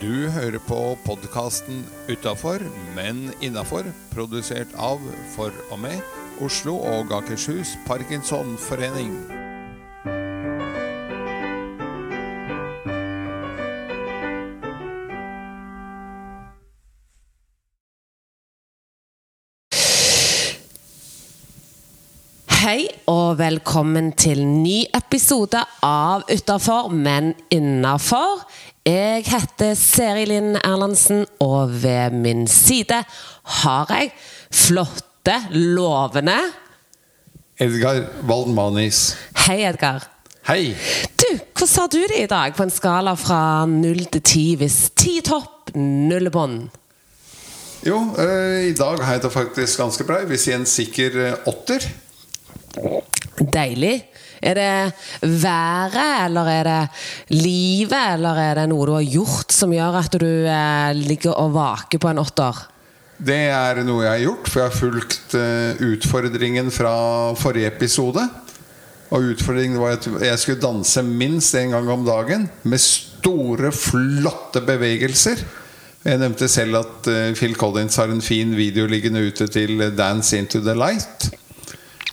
Du hører på podkasten 'Utafor, men innafor', produsert av, for og med, Oslo og Akershus Parkinsonforening. Hei og velkommen til ny episode av Utafor, men innafor. Jeg heter Seri Linn Erlandsen, og ved min side har jeg flotte, lovende Edgar Waldmanis. Hei, Edgar. Hei! Du, hvordan har du det i dag på en skala fra null til ti, hvis ti topp, null bånd? Jo, eh, i dag har jeg det faktisk ganske bra. Jeg vil si en sikker eh, åtter. Deilig. Er det været, eller er det livet, eller er det noe du har gjort som gjør at du eh, ligger og vaker på en åtter? Det er noe jeg har gjort, for jeg har fulgt eh, utfordringen fra forrige episode. Og utfordringen var at jeg skulle danse minst én gang om dagen med store, flotte bevegelser. Jeg nevnte selv at eh, Phil Collins har en fin video liggende ute til 'Dance Into The Light'.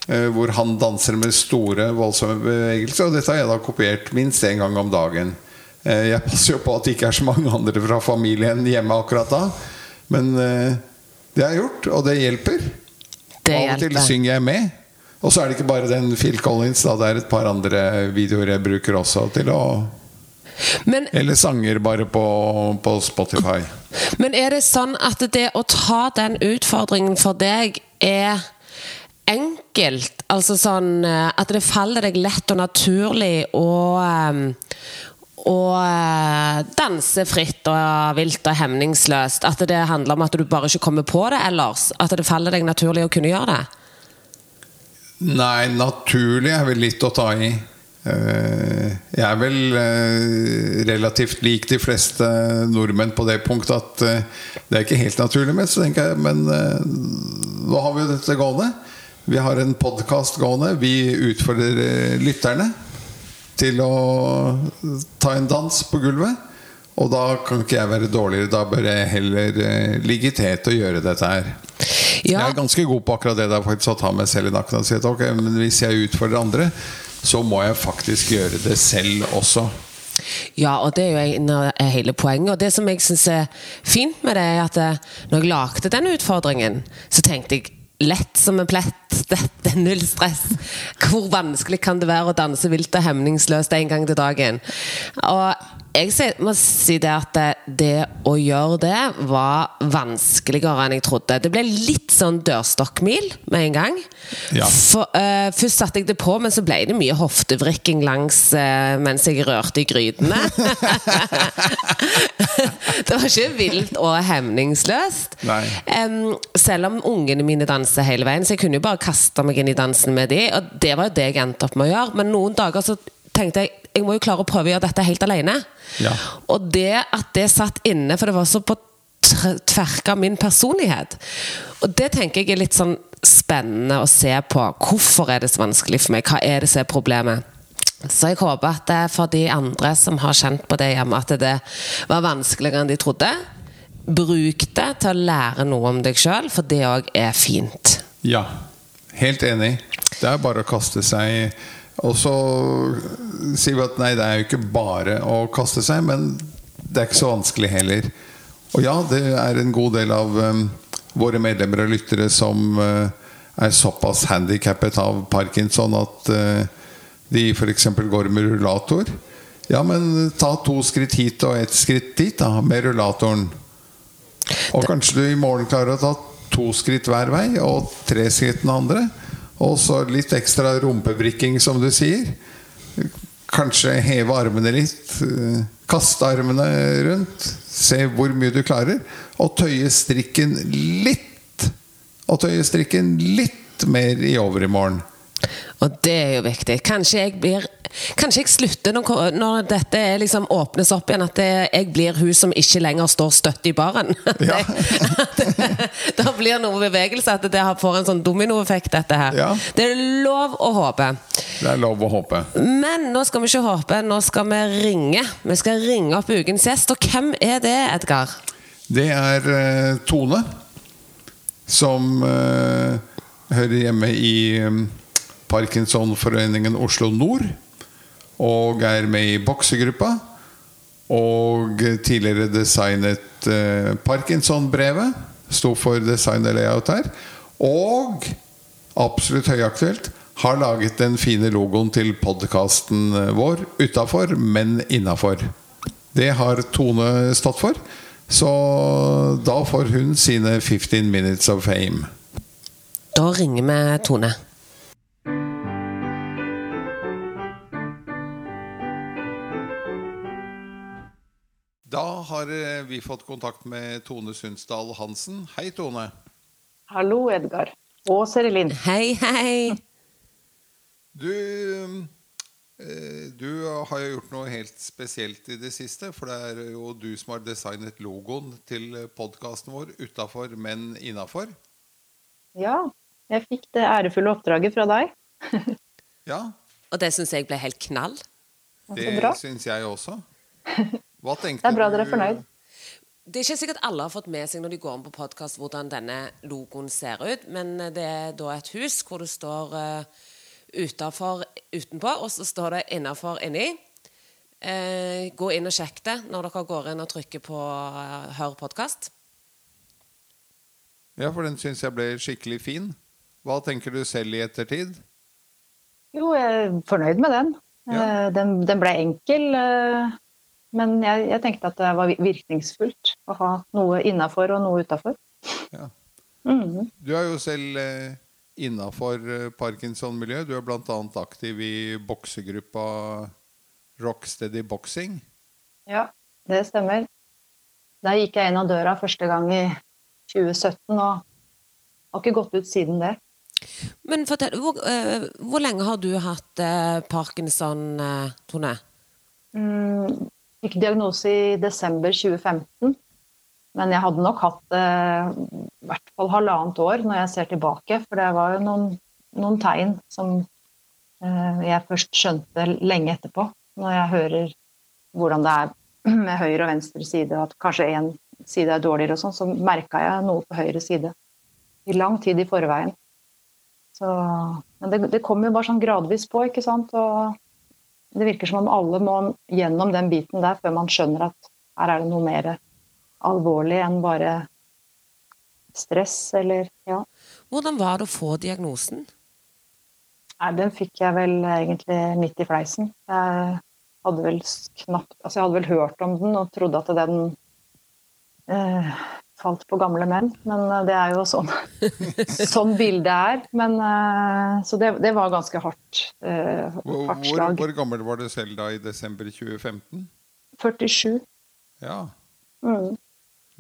Eh, Hvor han danser med store, voldsomme bevegelser. Og dette har jeg da kopiert minst én gang om dagen. Eh, Jeg passer jo på at det ikke er så mange andre fra familien hjemme akkurat da. Men eh, det har jeg gjort, og det hjelper. Det Av og til synger jeg med. Og så er det ikke bare den Phil Collins, da. Det er et par andre videoer jeg bruker også til å Men, Eller sanger bare på, på Spotify. men er det sånn at det å ta den utfordringen for deg er enkelt? Altså sånn eh, at det faller deg lett og naturlig å eh, å eh, danse fritt og vilt og hemningsløst? At det handler om at du bare ikke kommer på det ellers? At det faller deg naturlig å kunne gjøre det? Nei, naturlig er vel litt å ta i. Eh, Jeg er vel relativt lik de fleste nordmenn på det punktet at det er ikke helt naturlig, men så tenker jeg Men nå har vi jo dette gående. Vi har en podkast gående. Vi utfordrer eh, lytterne til å ta en dans på gulvet. Og da kan ikke jeg være dårligere. Da bør jeg heller eh, ligge i tet og gjøre dette her. Jeg er ganske god på akkurat det der faktisk å ta meg selv i nakken og si at ok, men hvis jeg utfordrer andre, så må jeg faktisk gjøre det selv også. Ja, og det er jo en av hele poenget. Og det som jeg syns er fint med det, er at eh, når jeg lagde den utfordringen, så tenkte jeg lett som en plett. Dette er null stress. Hvor vanskelig kan det være å danse vilt og hemningsløst en gang til dagen? Og jeg må si det at det, det å gjøre det var vanskeligere enn jeg trodde. Det ble litt sånn dørstokkmil med en gang. Ja. For, uh, først satte jeg det på, men så ble det mye hoftevrikking langs uh, mens jeg rørte i grytene. det var ikke vilt og hemningsløst. Um, selv om ungene mine danser hele veien, så jeg kunne jo bare kaste meg inn i dansen med de, og det var jo det jeg endte opp med å gjøre. Men noen dager så tenkte jeg jeg må jo klare å prøve å gjøre dette helt alene. Ja. Og det at det satt inne, for det var så på tverka min personlighet. Og det tenker jeg er litt sånn spennende å se på. Hvorfor er det så vanskelig for meg? Hva er det som er problemet? Så jeg håper at det er for de andre som har kjent på det hjemme, at det var vanskeligere enn de trodde. Bruk det til å lære noe om deg sjøl, for det òg er fint. Ja, helt enig. Det er bare å kaste seg Og så sier vi at nei, det er jo ikke bare å kaste seg, men det er ikke så vanskelig heller. Og ja, det er en god del av um, våre medlemmer og lyttere som uh, er såpass handikappet av parkinson at uh, de f.eks. går med rullator. Ja, men ta to skritt hit og ett skritt dit da, med rullatoren. Og kanskje du i morgen klarer å ta to skritt hver vei og tre skritt den andre. Og så litt ekstra rumpevrikking, som du sier. Kanskje heve armene litt. eh, Kaste armene rundt. Se hvor mye du klarer. Og tøye strikken litt. Og tøye strikken litt mer i overmorgen. Og det er jo viktig. Kanskje jeg blir Kanskje jeg slutter når, når dette liksom åpnes opp igjen, at det, jeg blir hun som ikke lenger står støtt i baren. Ja. Det, da blir noe bevegelse, at det får en sånn dominoeffekt, dette her. Ja. Det er lov å håpe. Det er lov å håpe. Men nå skal vi ikke håpe, nå skal vi ringe. Vi skal ringe opp ukens gjest. Og hvem er det, Edgar? Det er uh, Tone, som uh, hører hjemme i um, Parkinsonforeningen Oslo Nord. Og er med i boksegruppa. Og tidligere designet eh, Parkinson-brevet. Sto for design og layout her. Og absolutt høyaktuelt har laget den fine logoen til podkasten vår utafor, men innafor. Det har Tone stått for. Så da får hun sine 15 minutes of fame. Da ringer vi Tone. Har eh, vi fått kontakt med Tone Sundsdal Hansen. Hei, Tone. Hallo, Edgar. Og Serilin. Hei, hei! Du, eh, du har jo gjort noe helt spesielt i det siste. For det er jo du som har designet logoen til podkasten vår utafor, men innafor. Ja, jeg fikk det ærefulle oppdraget fra deg. Ja, Og det syns jeg ble helt knall. Det syns jeg også. Hva tenkte Det er bra dere er fornøyd. Det er ikke sikkert alle har fått med seg når de går inn på podkast hvordan denne logoen ser ut, men det er da et hus hvor det står uh, utafor utenpå, og så står det innafor inni. Uh, gå inn og sjekk det når dere går inn og trykker på uh, 'hør podkast'. Ja, for den syns jeg ble skikkelig fin. Hva tenker du selv i ettertid? Jo, jeg er fornøyd med den. Ja. Uh, Den, den ble enkel, eh, men jeg, jeg tenkte at det var virkningsfullt å ha noe innafor og noe utafor. Ja. Mhm. Du er jo selv eh, innafor eh, Parkinson-miljøet. Du er bl.a. aktiv i boksegruppa Rocksteady Boxing. Ja, det stemmer. Der gikk jeg inn av døra første gang i 2017, og har ikke gått ut siden det. Men fortell, hvor, uh, hvor lenge har du hatt uh, parkinson, uh, Tone? Mm, fikk diagnose i desember 2015. Men jeg hadde nok hatt det i hvert fall halvannet år når jeg ser tilbake. For det var jo noen, noen tegn som eh, jeg først skjønte lenge etterpå. Når jeg hører hvordan det er med høyre og venstre side, at kanskje én side er dårligere og sånn, så merka jeg noe på høyre side. I lang tid i forveien. Så, men det, det kom jo bare sånn gradvis på, ikke sant. Og det virker som om alle må gjennom den biten der før man skjønner at her er det noe mer alvorlig enn bare stress eller ja. Hvordan var det å få diagnosen? Nei, den fikk jeg vel egentlig midt i fleisen. Jeg hadde vel knapt Altså, jeg hadde vel hørt om den og trodde at den eh, falt på gamle menn, men eh, det er jo sånn sånn bildet er. Men eh, Så det, det var ganske hardt. Eh, hardt hvor, slag. hvor gammel var du selv da i desember 2015? 47. Ja, Mm.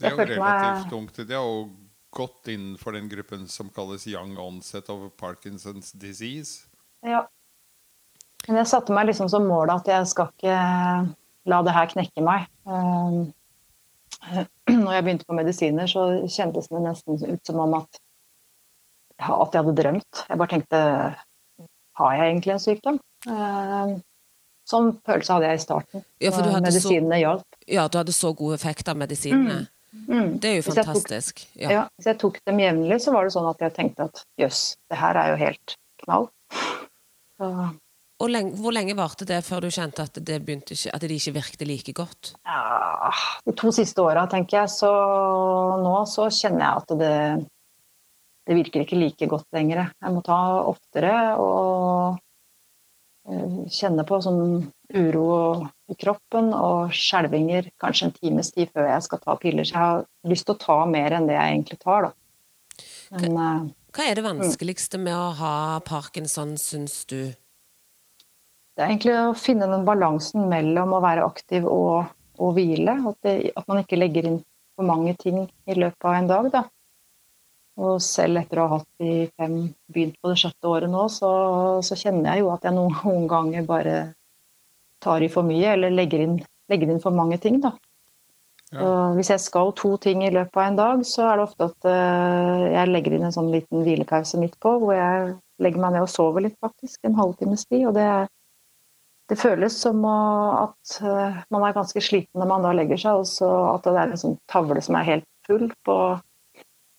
det er jo relativt meg- relativt ungt. Det er jo godt innenfor den gruppen som kalles young onset of Parkinson's disease. Ja. Men jeg satte meg liksom som mål at jeg skal ikke la det her knekke meg. Um, Når jeg begynte på medisiner, så kjentes det nesten ut som om at, at jeg hadde drømt. Jeg bare tenkte Har jeg egentlig en sykdom? Um, Sånn følelse hadde jeg i starten. Ja, medisinene hjalp. Ja, du hadde så god effekt av medisinene. Mm. Det er jo Hvis jeg tok- fantastisk. Ja. Ja. hvis jeg tok dem jevnlig, så var det sånn at jeg tenkte at jøss, det her er jo helt knall. Så, lenge, hvor lenge varte det før du kjente at det, ikke, at de ikke virkte like godt? Ja, de to siste åra, tenker jeg, så nå så kjenner jeg at det, det virker ikke like godt lenger. Jeg må ta oftere og eh, kjenne på sånn uro i kroppen og skjelvinger kanskje en times tid før jeg skal ta piller. Så jeg har lyst til å ta mer enn det jeg egentlig tar, da. Men hva, Hva er det vanskeligste med å ha parkinson, syns du? Det er egentlig å finne den balansen mellom å være aktiv og, og hvile. At, det, at man ikke legger inn for mange ting i løpet av en dag. Da. Og selv etter å ha hatt de fem, begynt på det sjette året nå, så, så kjenner jeg jo at jeg noen, noen ganger bare tar i for mye eller legger inn, legger inn for mange ting. Da. Ja. Hvis jeg skal to ting i løpet av en dag, så er det ofte at eh, jeg legger inn en sånn liten hvilepause midt på, hvor jeg legger meg ned og sover litt, faktisk. En halvtimes tid. Og det, er- det føles som at eh, man er ganske sliten når man da legger seg, og så at det er en sånn tavle som er helt full, på,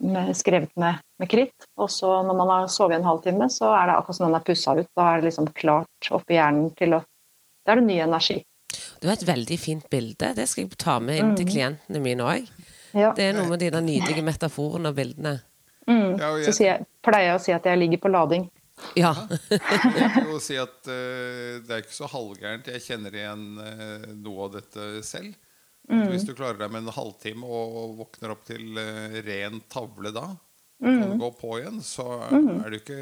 med, skrevet med, med kritt. Og så når man har sovet en halvtime, så er det akkurat som den er pussa ut. Da er det liksom klart oppi hjernen til å Da er det ny energi. Du har et veldig fint bilde. Det skal jeg ta med inn til klientene mine òg. Ja. Det er noe med de nydelige metaforene og bildene. Mm. Så jeg, pleier jeg å si at jeg ligger på lading. Ja. jeg kan jo si at uh, det er ikke så halvgærent. Jeg kjenner igjen uh, noe av dette selv. Mm. Hvis du klarer deg med en halvtime og våkner opp til uh, ren tavle da, mm. og går på igjen, så er det ikke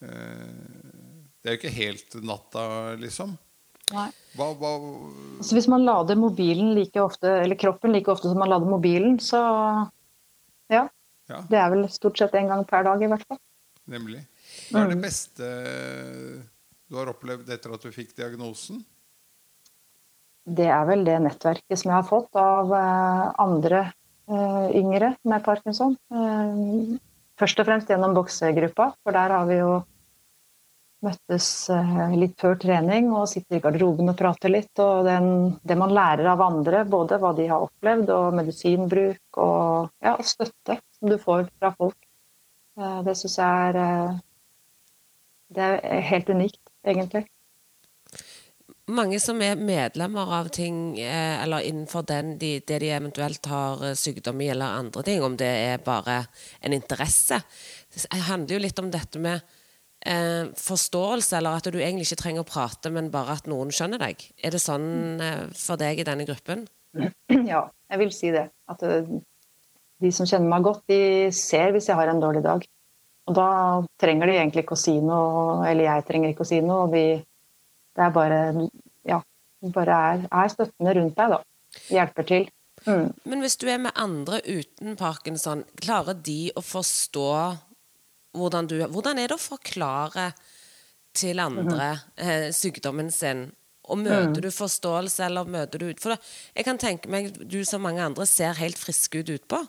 eh, Det er jo ikke helt natta, liksom. Nei. Hva, hva altså, hvis man lader mobilen like ofte, eller kroppen like ofte som man lader mobilen, så ja. Ja, Det er vel stort sett en gang per dag, i hvert fall. nemlig. Hva er det beste du har opplevd etter at du fikk diagnosen? Det er vel det nettverket som jeg har fått av eh, andre eh, yngre med parkinson. Eh, først og fremst gjennom boksegruppa, for der har vi jo møttes eh, litt før trening og sitter i garderoben og prater litt. Og den, det man lærer av andre, både hva de har opplevd og medisinbruk og ja, og støtte som du får fra folk, eh, det syns jeg er eh, Det er helt unikt, egentlig. Mange som er medlemmer av ting, eh, eller innenfor den, de, det de eventuelt har eh, sykdom i, eller andre ting, om det er bare en interesse, det handler jo litt om dette med eh, forståelse, eller at du egentlig ikke trenger å prate, men bare at noen skjønner deg. Er det sånn eh, for deg i denne gruppen? Ja, jeg vil si det. At eh, de som kjenner meg godt, de ser hvis jeg har en dårlig dag. Og da trenger de egentlig ikke å si noe, eller jeg trenger ikke å si noe. og Vi, det er bare Ja, bare er, er støttende rundt deg, da. Hjelper til. Mm. Men hvis du er med andre uten parkinson, klarer de å forstå hvordan du Hvordan er det å forklare til andre eh, sykdommen sin? Og møter du forståelse, eller møter du ut For da, jeg kan tenke meg du som mange andre ser helt frisk ut utpå.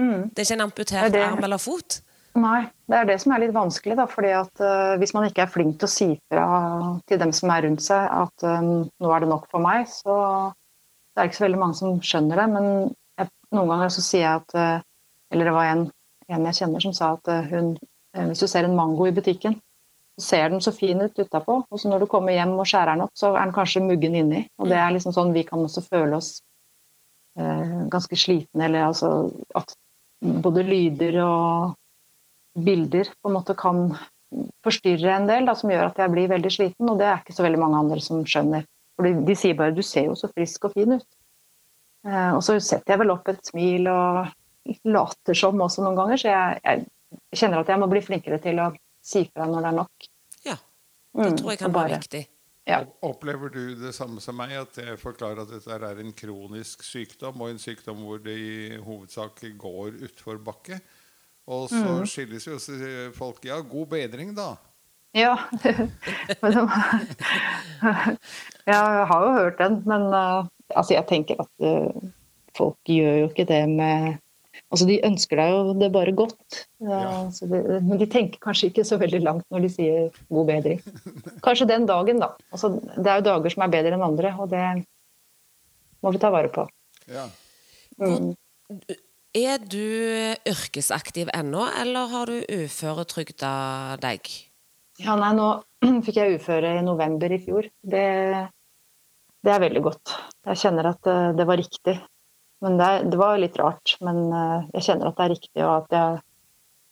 Det er ikke en amputert det- arm eller fot. Nei, det er det som er litt vanskelig, da. fordi at uh, hvis man ikke er flink til å si fra til dem som er rundt seg at um, nå er det nok for meg, så det er ikke så veldig mange som skjønner det. Men jeg, noen ganger så sier jeg at uh, Eller det var en, en jeg kjenner som sa at uh, hun Hvis du ser en mango i butikken, så ser den så fin ut utapå, og så når du kommer hjem og skjærer den opp, så er den kanskje muggen inni. Og det er liksom sånn vi kan også føle oss ganske slitne, eller altså at både lyder og bilder på en måte kan forstyrre en del, da, som gjør at jeg blir veldig sliten. Og det er ikke så veldig mange andre som skjønner. For de, de sier bare 'du ser jo så frisk og fin ut'. Eh, og så setter jeg vel opp et smil og later som også noen ganger, så jeg, jeg kjenner at jeg må bli flinkere til å si fra når det er nok. Ja, det Mm, tror jeg kan kan være viktig. Ja. Opplever du det samme som meg, at jeg forklarer at dette er en kronisk sykdom, og en sykdom hvor det i hovedsak går utfor bakke? Og så skilles jo folk ja, god bedring, da. Ja. Ja, jeg har jo hørt den, men uh, altså, jeg tenker at uh, folk gjør jo ikke det med Altså, de ønsker deg jo det bare godt, ja, Ja. så det, men de tenker kanskje ikke så veldig langt når de sier 'god bedring'. Kanskje den dagen, da. Altså, det er jo dager som er bedre enn andre, og det må vi ta vare på. Ja. Mm. Er du yrkesaktiv ennå, eller har du uføretrygda deg? Ja, nei, nå fikk jeg uføre i november i fjor. Det, det er veldig godt. Jeg kjenner at eh, det var riktig. Men det, det var litt rart. Men eh, jeg kjenner at det er riktig, og at jeg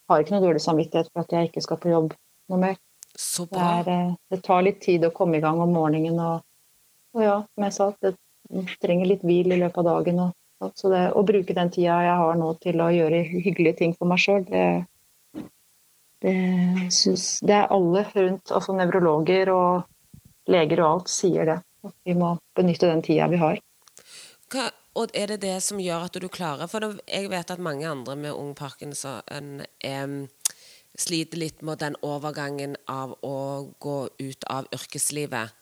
har ikke noe dårlig samvittighet for at jeg ikke skal på jobb noe mer. Så Det, bra. er, eh, det tar litt tid å komme i gang om morgenen, og, og ja, som jeg sa, det trenger litt hvil i løpet av dagen. Og, og, så det, å bruke den tida jeg har nå til å gjøre hyggelige ting for meg sjøl, det, det, syns- det er alle rundt, altså nevrologer og leger og alt, sier det. At vi må benytte den tida vi har. Hva, og er det det som gjør at du klarer For jeg vet at mange andre med ung parkinson er, sliter litt med den overgangen av å gå ut av yrkeslivet.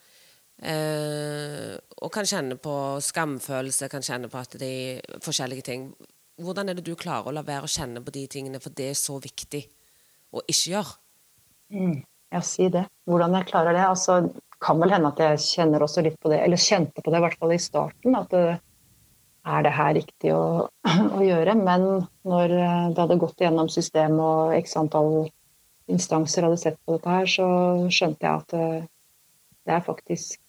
Eh, og kan kjenne på skamfølelse, kan kjenne på at de forskjellige ting. Hvordan er det du klarer å la være å kjenne på de tingene, for det er så viktig å ikke gjøre? Mm. Ja, si det. Hvordan jeg klarer det. Altså, kan vel hende at jeg kjenner også litt på det, eller kjente på det i hvert fall i starten. At det, er det her riktig å, å, gjøre? Men når det hadde gått gjennom systemet og x antall instanser hadde sett på dette her, så skjønte jeg at eh, det er faktisk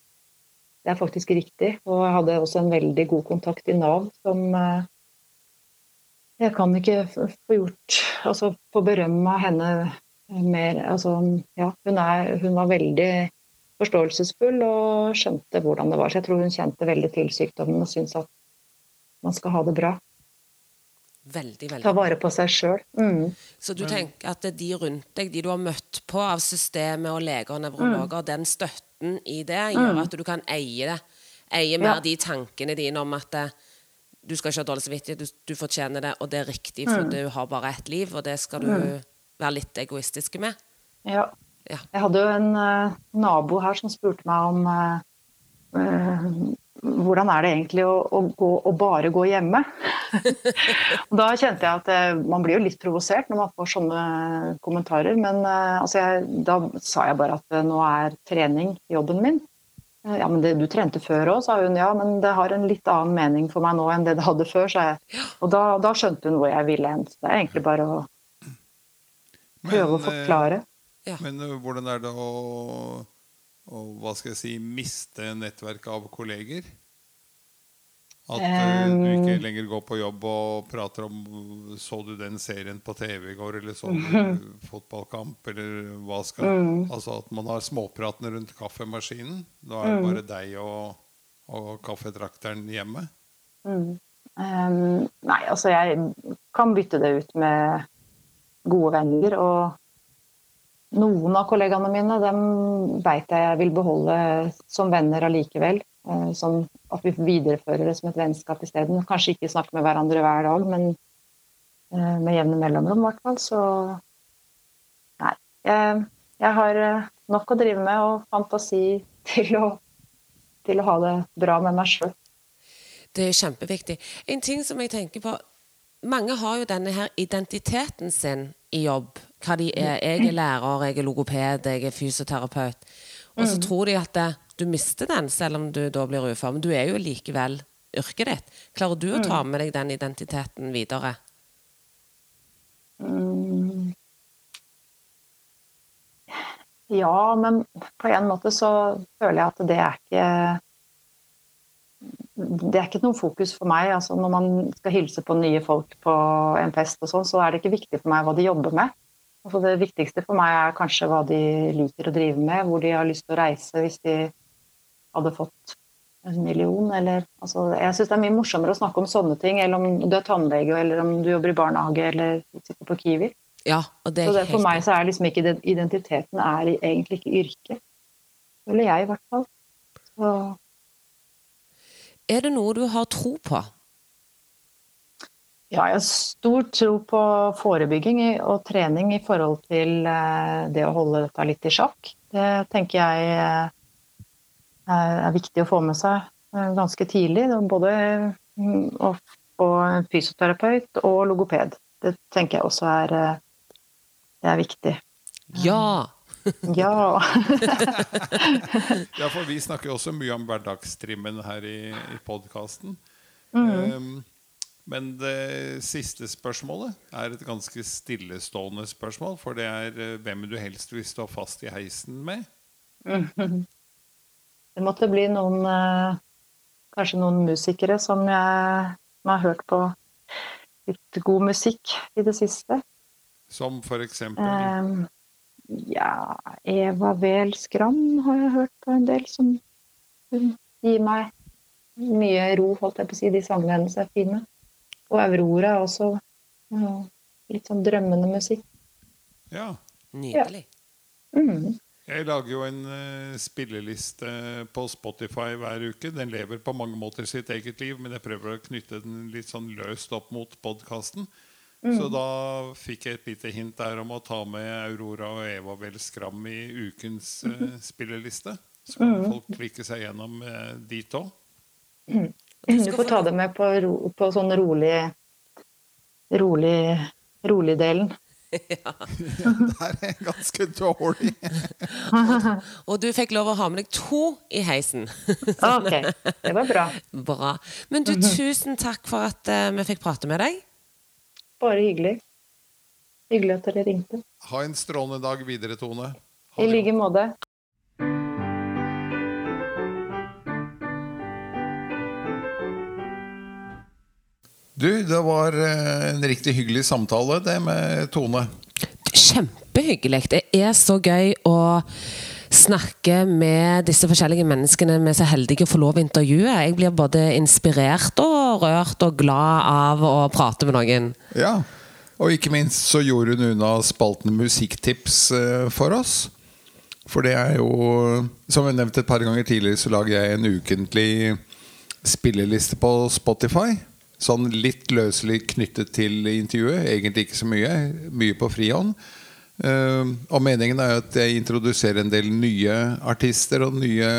det er faktisk riktig. Og jeg hadde også en veldig god kontakt i Nav som eh, Jeg kan ikke få gjort Altså få berømme henne mer Altså, ja, hun, er, hun var veldig forståelsesfull og skjønte hvordan det var. Så jeg tror hun kjente veldig til sykdommen og syntes at man skal ha det bra. Veldig, veldig. Ta vare på seg sjøl. Mm. Så du tenker at de rundt deg, de du har møtt på av systemet og leger og nevrologer, mm. den støtten i det gjør mm. at du kan eie det? Eie mer ja. de tankene dine om at eh, du skal ikke ha dårlig samvittighet, du, du, fortjener det, og det er riktig, for mm. du har bare ett liv, og det skal du mm. være litt egoistisk med? Ja. ja. Jeg hadde jo en uh, nabo her som spurte meg om uh, uh, hvordan er det egentlig å, å, gå, å bare gå hjemme? da kjente jeg at man blir jo litt provosert når man får sånne kommentarer. Men uh, altså jeg, da sa jeg bare at uh, nå er trening jobben min. Ja, men det, du trente før òg, sa hun. Ja, men det har en litt annen mening for meg nå enn det det hadde før, sa jeg. Og da, da skjønte hun hvor jeg ville hen. Det er egentlig bare å prøve å forklare. Ja. Men hvordan er det å og hva skal jeg si miste nettverket av kolleger? At um, du ikke lenger går på jobb og prater om Så du den serien på TV i går, eller så du fotballkamp, eller hva skal um, Altså at man har småpratene rundt kaffemaskinen. Da er det mm. bare deg og, og kaffetrakteren hjemme. Mm. Nei, altså jeg kan bytte det ut med gode venner. Og noen av kollegaene mine dem vet jeg jeg vil beholde som venner allikevel. Sånn at vi viderefører det som et vennskap isteden. Kanskje ikke snakke med hverandre hver dag, men eh, med jevne mellomrom i hvert fall. Så nei. Jeg, jeg, har eh, nok å drive med og fantasi til å, til å ha det bra med meg sjøl. Det er kjempeviktig. En ting som jeg tenker på Mange har jo denne her identiteten sin i jobb hva de er. Jeg er lærer, jeg er logoped, jeg er fysioterapeut. Og så mm. tror de at det, du mister den, selv om du da blir ufør. Men du er jo likevel yrket ditt. Klarer du å ta mm. med deg den identiteten videre? Mm. Ja, men på en måte så føler jeg at det er ikke det er ikke noe fokus for meg. Altså, når man skal hilse på nye folk på en fest, og sånn, så er det ikke viktig for meg hva de jobber med. Altså det viktigste for meg er kanskje hva de liker å drive med, hvor de har lyst til å reise hvis de hadde fått en million, eller altså, Jeg syns det er mye morsommere å snakke om sånne ting, eller om du er tannlege, eller om du jobber i barnehage, eller sitter på Kiwi. Ja, og det er så det, For meg så er liksom ikke identiteten er egentlig ikke yrke. Eller jeg, i hvert fall. Så. Er det noe du har tro på? Ja, jeg har stor tro på forebygging og trening i forhold til eh, det å holde dette litt i sjakk. Det tenker jeg eh, er viktig å få med seg eh, ganske tidlig. Både mm, å få fysioterapeut og logoped. Det tenker jeg også er, det er viktig. Ja! Ja. ja, for vi snakker også mye om hverdagstrimmen her i, i podkasten. Mm. Um, men det siste spørsmålet er et ganske stillestående spørsmål. For det er eh, hvem du helst vil stå fast i heisen med? Det måtte bli noen eh, Kanskje noen musikere som jeg som har hørt på litt god musikk i det siste. Som for eksempel? Um, ja Eva Wehl Skram har jeg hørt på en del, som gir meg mye ro, holdt jeg på å si. De sangene hennes er fine. Og Aurora også ja, litt sånn drømmende musikk. Ja. Nydelig. Ja. Mm. Jeg lager jo en uh, spilleliste på Spotify hver uke. Den lever på mange måter sitt eget liv, men jeg prøver å knytte den litt sånn løst opp mot podkasten. Mm. Så da fikk jeg et lite hint der om å ta med Aurora og Eva Vel Skram i ukens uh, spilleliste. Så kan folk klikke seg gjennom uh, dit òg. Du får ta det med på, ro, på sånn rolig rolig rolig-delen. Det er ganske dårlig. Og du fikk lov å ha med deg to i heisen. Ok, det var bra. Bra. Men du, tusen takk for at uh, vi fikk prate med deg. Bare hyggelig. Hyggelig at dere ringte. Ha en strålende dag videre, Tone. Ha I like måte. Du, det var eh, en riktig hyggelig samtale, det med Tone. Kjempehyggelig. Det er så gøy å snakke med disse forskjellige menneskene vi er så heldige å få lov å intervjue. Jeg blir både inspirert og rørt og glad av å prate med noen. Ja, og ikke minst så gjorde hun unna spalten musikktips eh, for oss. For det er jo Som jeg nevnte et par ganger tidligere, så lager jeg en ukentlig spilleliste på Spotify. Sånn litt løselig knyttet til intervjuet. Egentlig ikke så mye. Mye på frihånd. Eh, og meningen er at jeg introduserer en del nye artister og nye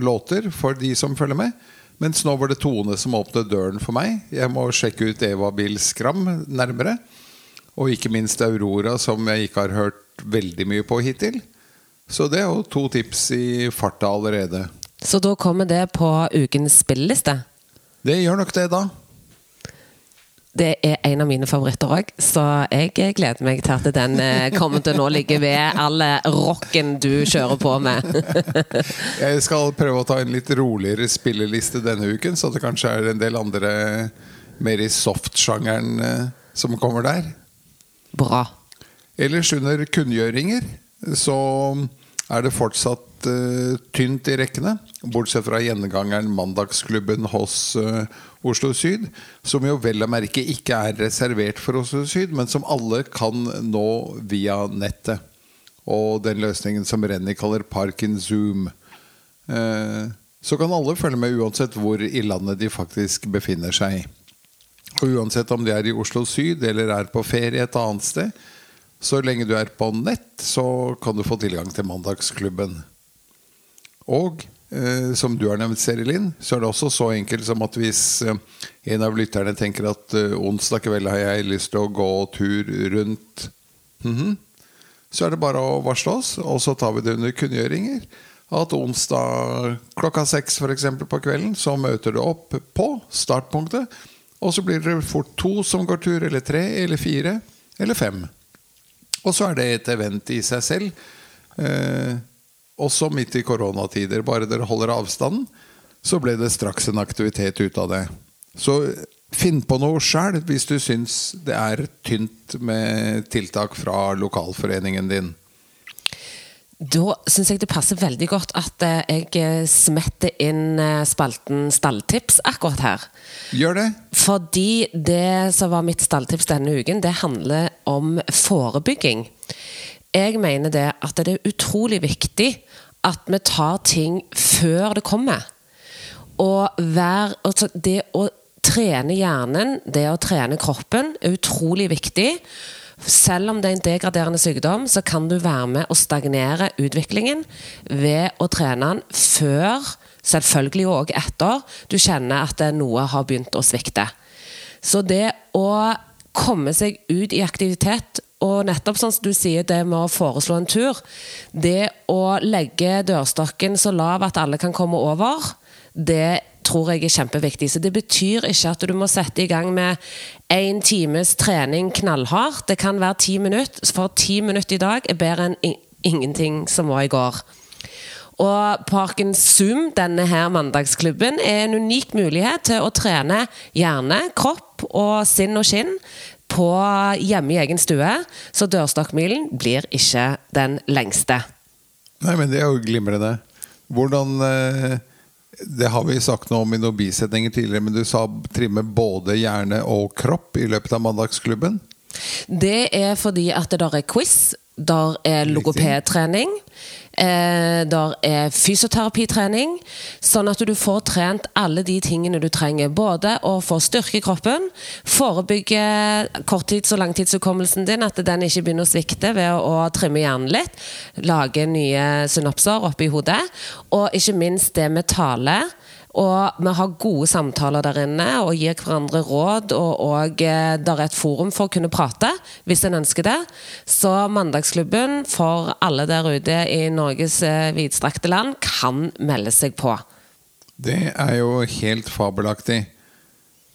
låter for de som følger med. Mens nå var det Tone som åpnet døren for meg. Jeg må sjekke ut Eva Bill Skram nærmere. Og ikke minst Aurora, som jeg ikke har hørt veldig mye på hittil. Så det er jo to tips i farta allerede. Så da kommer det på ukens spilleliste. Det gjør nok det, da. Det er en av mine favoritter òg, så jeg gleder meg til at den eh, kommer til å nå ligge ved all rocken du kjører på med. Jeg skal prøve å ta en litt roligere spilleliste denne uken, så det kanskje er en del andre mer i soft-sjangeren eh, som kommer der. Bra. Ellers under kunngjøringer så er det fortsatt eh, tynt i rekkene. Bortsett fra gjengangeren Mandagsklubben hos uh, Oslo Syd. Som jo vel å merke ikke er reservert for Oslo Syd, men som alle kan nå via nettet. Og den løsningen som Renny kaller Parkin Zoom. Uh, så kan alle følge med uansett hvor i landet de faktisk befinner seg. Og uansett om de er i Oslo Syd eller er på ferie et annet sted, så lenge du er på nett, så kan du få tilgang til Mandagsklubben. Og eh, som du har nevnt, Seri Linn, så er det også så enkelt som at hvis eh, en av lytterne tenker at eh, onsdag kveld har jeg lyst til å gå tur rundt Mhm. Så er det bare å varsle oss, og så tar vi det under kunngjøringer. At onsdag klokka seks for eksempel på kvelden, så møter du opp på startpunktet. Og så blir det fort to som går tur, eller tre, eller fire, eller fem. Og så er det et event i seg selv. Eh, også midt i koronatider. Bare dere holder avstanden, så ble det straks en aktivitet ut av det. Så finn på noe sjøl hvis du syns det er tynt med tiltak fra lokalforeningen din. Da syns jeg det passer veldig godt at eh, jeg eh, smetter inn eh, spalten stalltips akkurat her. Gjør det. Fordi det som var mitt stalltips denne uken, det handler om forebygging. Jeg mener det at det er utrolig viktig at vi tar ting før det kommer. Og vær, altså det å trene hjernen, det å trene kroppen, er utrolig viktig. Selv om det er en degraderende sykdom, så kan du være med å stagnere utviklingen ved å trene den før, selvfølgelig òg etter, du kjenner at noe har begynt å svikte. Så det å komme seg ut i aktivitet, og nettopp sånn som du sier, det med å foreslå en tur Det å legge dørstokken så lav at alle kan komme over, det tror jeg er kjempeviktig. Så det betyr ikke at du må sette i gang med én times trening knallhardt. Det kan være ti minutter, for ti minutter i dag er bedre enn ingenting som var i går. Og Parken Zoom, denne her mandagsklubben, er en unik mulighet til å trene hjerne, kropp og sinn og skinn på hjemme i egen stue. Så dørstokkmilen blir ikke den lengste. Nei, men det er jo glimrende. Hvordan eh, Det har vi sagt noe om i noen bisetninger tidligere, men du sa trimme både hjerne og kropp i løpet av mandagsklubben. Det er fordi at det der er quiz, der er logopedtrening. Eh, der er fysioterapitrening, sånn at du får trent alle de tingene du trenger. Både å få styrke kroppen, forebygge korttids- og langtidshukommelsen din, at den ikke begynner å svikte ved å trimme hjernen litt, lage nye synopser oppi hodet, og ikke minst det med tale. Og vi har gode samtaler der inne og gir hverandre råd. Og, og eh, det er et forum for å kunne prate, hvis en ønsker det. Så Mandagsklubben for alle der ute i Norges eh, vidstrakte land kan melde seg på. Det er jo helt fabelaktig.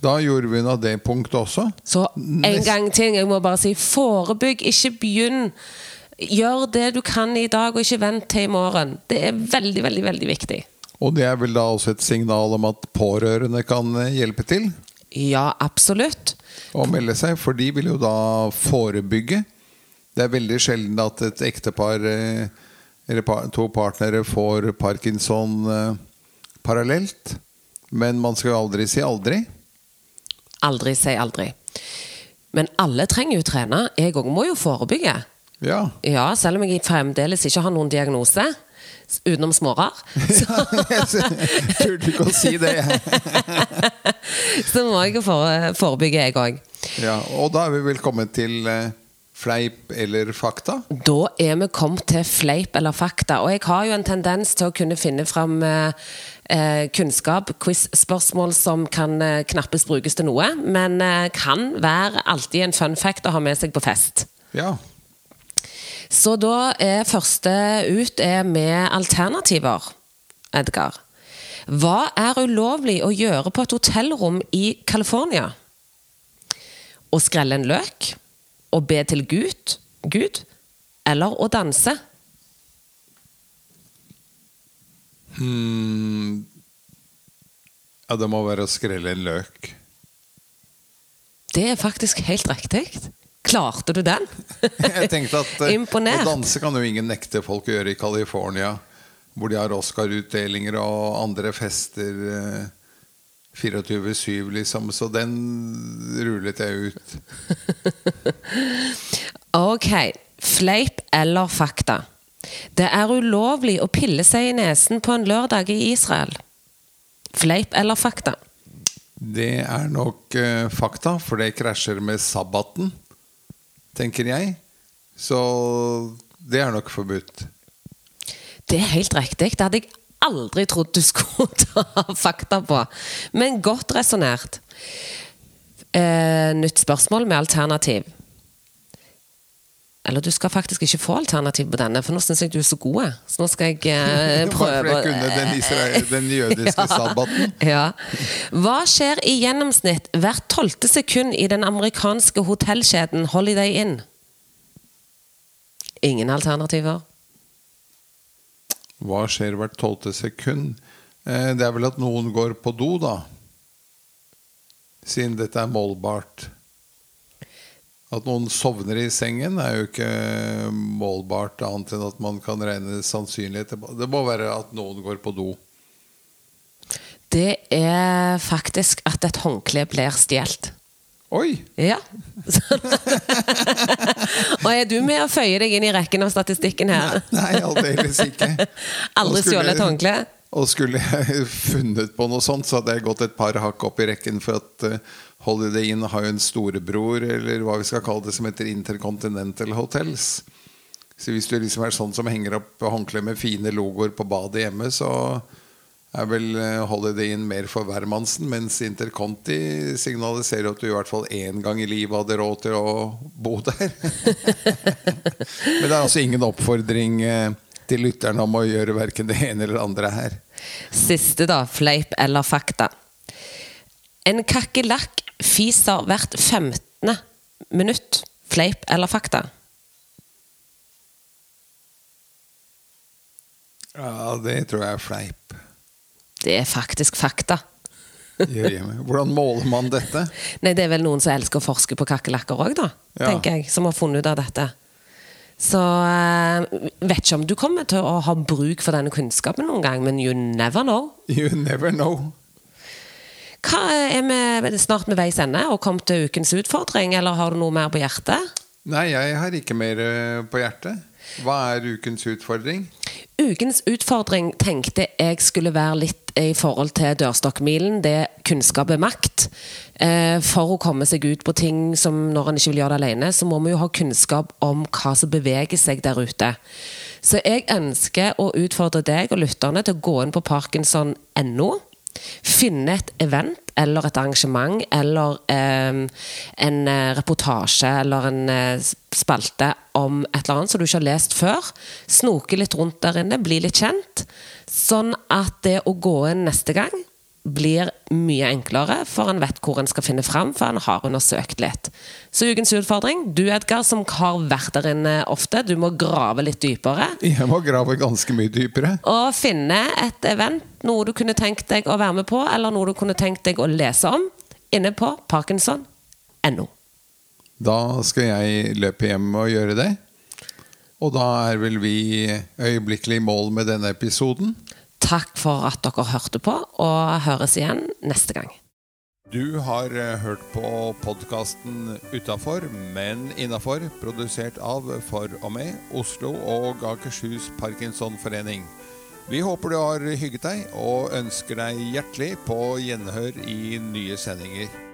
Da gjorde vi nå det punktet også. Så en gang til, jeg må bare si forebygg, ikke begynn. Gjør det du kan i dag, og ikke vent til i morgen. Det er veldig, veldig, veldig viktig. Og det er vel da også et signal om at pårørende kan eh, hjelpe til Ja, absolutt. Og melde seg, for de vil jo da forebygge. Det er veldig sjelden at et ektepar eh, eller to partnere får parkinson eh, parallelt. Men man skal jo aldri si aldri. Aldri si aldri. Men alle trenger jo trene. Jeg òg må jo forebygge. Ja. Ja, selv om jeg fremdeles ikke har noen diagnose. Utenom smårar. Så, turte ikke å si det. så må jeg jo fore- forebygge, jeg òg. Ja, og da er vi vel kommet til eh, fleip eller fakta. Da er vi kommet til fleip eller fakta. Og jeg har jo en tendens til å kunne finne fram eh, eh, kunnskap, quiz-spørsmål som kan eh, knappest brukes til noe, men eh, kan være alltid en fun fact å ha med seg på fest. Ja. Så da er første ut er med alternativer, Edgar. Hva er ulovlig å gjøre på et hotellrom i California? Å skrelle en løk? Å be til Gud? Gud? Eller å danse? Hmm. Ja, det må være å skrelle en løk. Det er faktisk helt riktig. Klarte du den? Jeg tenkte at eh, Imponert. Å danse kan jo ingen nekte folk å gjøre i California, hvor de har Oscar-utdelinger og andre fester eh, 24-7, liksom. Så den rullet jeg ut. Ok, fleip eller fakta? Det er ulovlig å pille seg i nesen på en lørdag i Israel. Fleip eller fakta? Det er nok uh, fakta, for det krasjer med sabbaten, tenker jeg. Så det er nok forbudt. Det er helt riktig. Det hadde jeg aldri trodd du skulle ta fakta på. Men godt resonnert. Eh, nytt spørsmål med alternativ. Eller du skal faktisk ikke få alternativ på denne, for nå syns jeg du er så god. Så nå skal jeg eh, prøve jeg kunne den, israel, den jødiske sabbaten. Ja. Hva skjer i gjennomsnitt hvert tolvte sekund i den amerikanske hotellkjeden Holiday Inn? Ingen alternativer. Hva skjer hvert tolvte sekund? Eh, Det er vel at noen går på do, da. Siden dette er målbart. At noen sovner i sengen, er jo ikke målbart annet enn at man kan regne sannsynlighet. Det må være at noen går på do. Det er faktisk at et håndkle blir stjålet. Oi! Ja. og er du med å føye deg inn i rekken av statistikken her? Nei, aldeles ikke. Aldri stjålet et håndkle? Og skulle jeg funnet på noe sånt, så hadde jeg gått et par hakk opp i rekken. For at eh, Holiday Inn har jo en storebror, eller hva vi skal kalle det, som heter Intercontinental Hotels. Så hvis du liksom er sånn som henger opp håndkle med fine logoer på badet hjemme, så er vel eh, Holiday Inn mer for hvermannsen, mens Interconti signaliserer at du i hvert fall én gang i livet hadde råd til å bo der. Men det er altså ingen oppfordring eh, til lytterne om å gjøre verken det ene eller det andre her. Siste, da. Fleip eller fakta. En kakerlakk fiser hvert 15. minutt. Fleip eller fakta? Ja, det tror jeg er fleip. Det er faktisk fakta. Hvordan måler man dette? Nei, Det er vel noen som elsker å forske på kakerlakker òg, da. Ja. tenker jeg, Som har funnet ut av dette. Så eh, vet ikke om du kommer til å ha bruk for denne kunnskapen noen gang, men you never know. You never know. Hva Er vi snart ved veis ende og kommet til ukens utfordring, eller har du noe mer på hjertet? Nei, jeg har ikke mer eh, på hjertet. Hva er ukens utfordring? Ukens utfordring tenkte jeg skulle være litt i forhold til dørstokkmilen. Det kunnskap er makt. Eh, for å komme seg ut på ting som når en ikke vil gjøre det alene, så må vi jo ha kunnskap om hva som beveger seg der ute. Så jeg ønsker å utfordre deg og lytterne til å gå inn på parkinson.no. Finne et event eller et arrangement eller eh, en reportasje eller en eh, spalte om et eller annet som du ikke har lest før. Snoke litt rundt der inne, bli litt kjent. Sånn at det å gå inn neste gang blir mye enklere, for en vet hvor en skal finne fram, for en har undersøkt litt. Så ukens utfordring, du Edgar, som har vært der inne ofte, du må grave litt dypere. Jeg må grave ganske mye dypere. Og finne et event, noe du kunne tenkt deg å være med på, eller noe du kunne tenkt deg å lese om, inne på parkinson.no. Da skal jeg løpe hjem og gjøre det. Og da er vel vi øyeblikkelig i mål med denne episoden. Takk for at dere hørte på, og høres igjen neste gang. Du har eh, hørt på podkasten Utafor, men innafor, produsert av For og med Oslo og Akershus Parkinsonforening. Vi håper du har hygget deg, og ønsker deg hjertelig på gjenhør i nye sendinger.